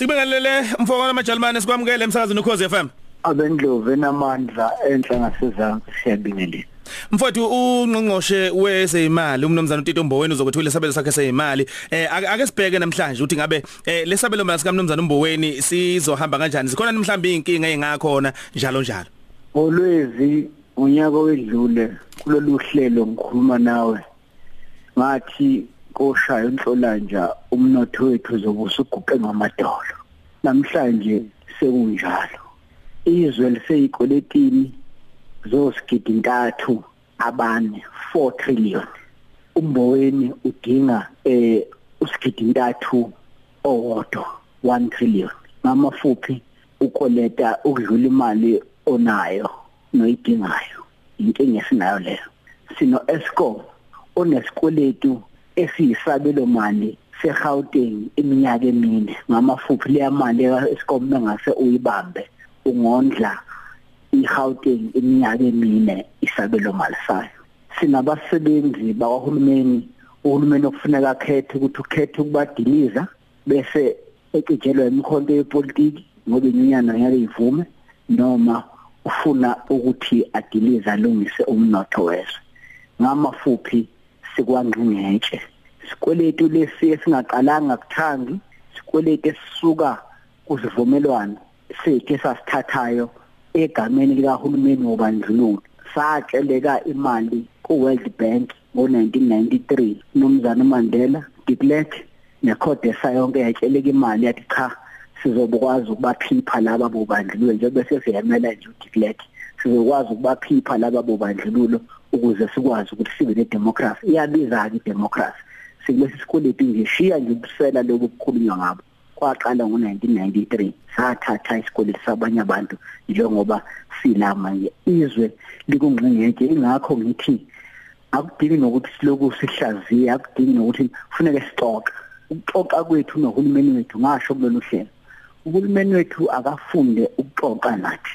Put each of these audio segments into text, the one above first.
Sibingelele mfowethu amajalimane sikwamukele emsakazweni ukhozi FM. abendlovu enamandla enhla ngasezantsi siyabingelela. Mfowethu ungqongqoshe wezemali umnomzana uTito Mboweni uzokuthula isabelo sakhe sezimali eh ake ake sibheke namhlanje ukuthi ngabe eh lesabelo mali sika mnomzana Mboweni sizohamba kanjani? Sikhona mhlawumbe inkinga engakhona njalo njalo. Olwezi unyaka wedlule kulolu hlelo ngikhuluma nawe. Ngathi koshaya inhlolanja umnotho wethu uzobusa uguqe ngamadolo. Namhlanje sekunjalo. Izwe liseyikoletini zosigidi intathu abane 4 trillion. Umboweni udinga eh usigidi intathu owodwa 1 trillion. Ngamafuphi ukoleta ukudlula imali onayo noyidingayo. Inkinga esinayo leyo. Sino Eskom onesikweletu esiyisabelo mali seGauteng iminyaka emine. Ngamafuphi leya mali kaEskom mengase uyibambe ungondla iGauteng iminyaka emine isabelo mali sayo. Sinabasebenzi bakahulumeni uhulumeni okufuneka akhethe ukuthi ukhethe ukubadiliza bese eqijelwa imikhonto yepolitiki ngoba inyunyana ngeke ivume noma ufuna ukuthi adilize alungise umnotho wezwe. Ngamafuphi sikwangqingetshe sikweletu lesi esingaqalanga kuthangi sikweletu esisuka kuzivumelwano sethu esasithathayo egameni likahulumeni wobandlululo. Satsheleka imali ku-World Bank ngo-1993 nomzana uMandela de Klerk neCodesa yonke yatsheleka imali yathi cha sizokwazi ukubaphipha laba bobandlululo. Njengoba sesiyamela nje uDe Klerk sizokwazi ukubaphipha laba bobandlululo ukuze sikwazi ukuthi sibe nedemocracy. Iyabiza ke idemocracy sikulesi sikweletu ngishiya nje ubusela lobu kukhulunywa ngabo. Kwaqala ngo1993 sathatha isikweletu sabanye abantu njengoba sila manje izwe likungqingeke ingakho ngithi akudingi nokuthi siloku sihlaziya akudingi nokuthi kufuneke sixoxe. Ukuxoxa kwethu nohulumeni wethu ngasho kulolu hlelo. Uhulumeni wethu akafunde ukuxoxa nathi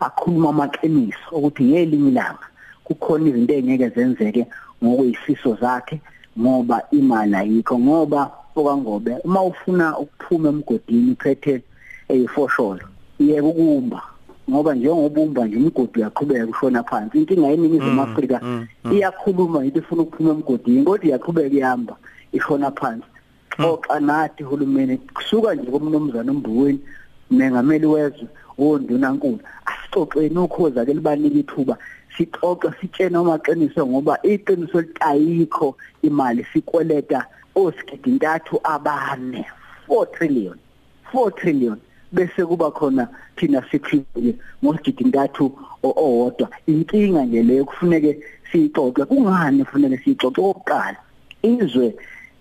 akhuluma amaqiniso ukuthi ngelinye ilanga kukhona izinto engeke zenzeke ngokuyisiso zakhe ngoba imali ayikho ngoba okangobe uma ufuna ukuphuma emgodini uphethe eyifosholo yeke ukumba ngoba njengobumba nje imigodi uyaqhubeka ushona phansi. Inkinga yeningizimu Afrika iyakhuluma yithi ifuna ukuphuma emgodini kodwa iyaqhubeka ihamba ishona phansi. Xoxa nathi hulumeni kusuka nje komnomzana umbuweni mengameli wezwe wondunankulu asixoxeni ukhoza ke libanika ithuba sixoxe sitshene amaqiniso ngoba iqiniso litayikho imali sikweleta osigidi intathu abane. 4 trillion 4 trillion. Bese kuba khona thina sikhiphe ngosigidi intathu owodwa. Inkinga nje leyo kufuneke siyixoxe. Kungani kufuneke siyixoxe? Okokuqala izwe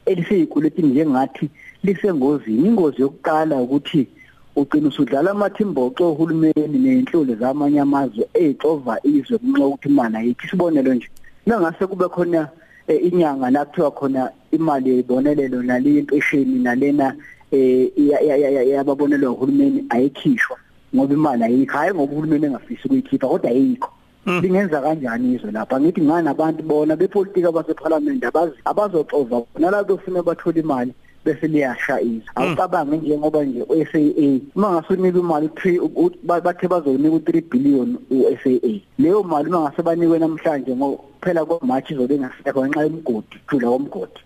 eliseyikuletini njengathi lisengozini. Ingozi yokuqala ukuthi ugcina usudlala amathimboco ohulumeni nenhlolo zamanye amazwe ezixova izwe kunxa ukuthi imali ayikho isibonelo nje. Nangase kube khona inyanga la kuthiwa khona imali yebonelelo nale impesheni nalena eh yababonelwa uhulumeni ayikhishwa ngoba imali ayikho. Hayi ngoba uhulumeni engafisi ukuyikhipha kodwa ayikho. Lingenza kanjani izwe lapha? Ngithi ngani abantu bona bepolitiki abaseparliament abazi abazoxova nalabo befuna bathola imali? Bese liyasha izwe awucabange njengoba nje uSAA uma ngasunika imali 3 bathe bazonika u3 billion uSAA leyo mali uma ngase banikwe namhlanje ngokuphela kwaMarch izobe ngasekho ngenxa yomgodi thula komgodi.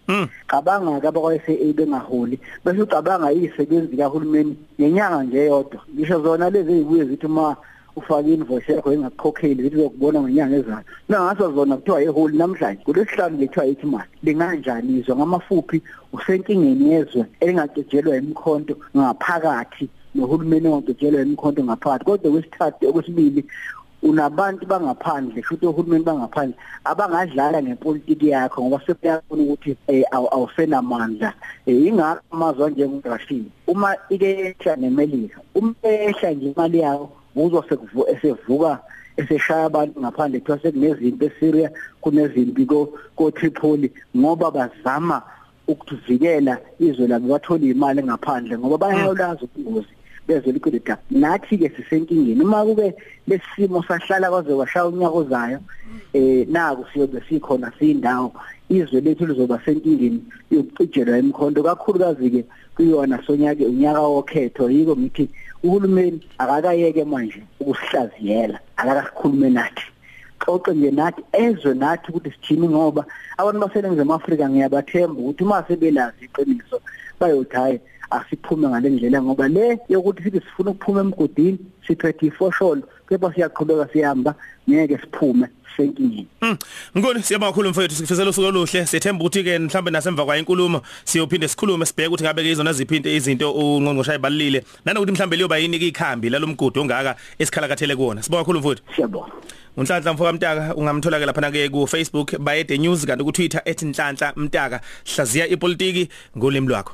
Cabanga ke abakwa-SAA bengaholi bese ucabanga izisebenzi kahulumeni ngenyanga nje yodwa ngisho zona lezi ezibuye zithi uma ufake invoice yakho engakukhokheli zithi uzokubona ngenyanga ezayo. Nangaso zona kuthiwa eholi namhlanje kulesihlanu lethiwa ithi imali linganjani izwe ngamafuphi usenkingeni yezwe elingacejelwa imikhonto ngaphakathi nohulumeni ongacejelwa imikhonto ngaphakathi. Kodwa kwesithathu okwesibili unabantu bangaphandle futhi ohulumeni bangaphandle abangadlala ngepolitiki yakho ngoba sebeyabona ukuthi awusenamandla. Ingakho amazwe njengoRashid uma ike ehla nemelika uma ehla nje imali yawo uzwa sevuka eseshaya abantu ngaphandle kuthiwa sekunezimpi eSyria kunezimpi ko Tripoli ngoba bazama ukuvikela izwe labo bathola imali ngaphandle ngoba bayalazi ubungozi bezwe likweleta nathi ke sisenkingeni uma kube lesimo sahlala kwaze kwashaya unyaka ozayo eh naku siyobe sikhona siyindawo izwe lethu lizoba senkingeni yokucijelwa emkhonto kakhulukazi ke kuyona sonyake unyaka wokhetho yiko ngithi uhulumeni akakayeke manje ukusihlaziyela akakasikhulume nathi. Xoxe nje nathi ezwe nathi ukuthi sithini ngoba abantu baseningizimu Afrika ngiyabathemba ukuthi uma sebelazi iqiniso bayothi hayi asiphume ngale ndlela ngoba le yokuthi sithi sifuna ukuphuma emgodini siphethe ifosholo kepha siyaqhubeka sihamba ngeke siphume senkingeni. Mm. Ngikho siyabonga kakhulu mfowethu sikufisela usuku oluhle. Siyethemba ukuthi ke mhlambe nasemva kwa inkulumo siyophinde sikhulume sibheke ukuthi ngabe ke izona ziphi into izinto ungqongqosha ayibalile nanokuthi mhlambe liyoba yini ikhambi lalomgudu ongaka esikhalakathele kuona sibonga kakhulu mfowethu. Siyabonga. Unhlanhla mfoka Mtaka ungamthola ke lapha ke ku Facebook bayede news kanti ku Twitter @nhlanhla mtaka hlaziya ipolitiki ngolimi lwakho.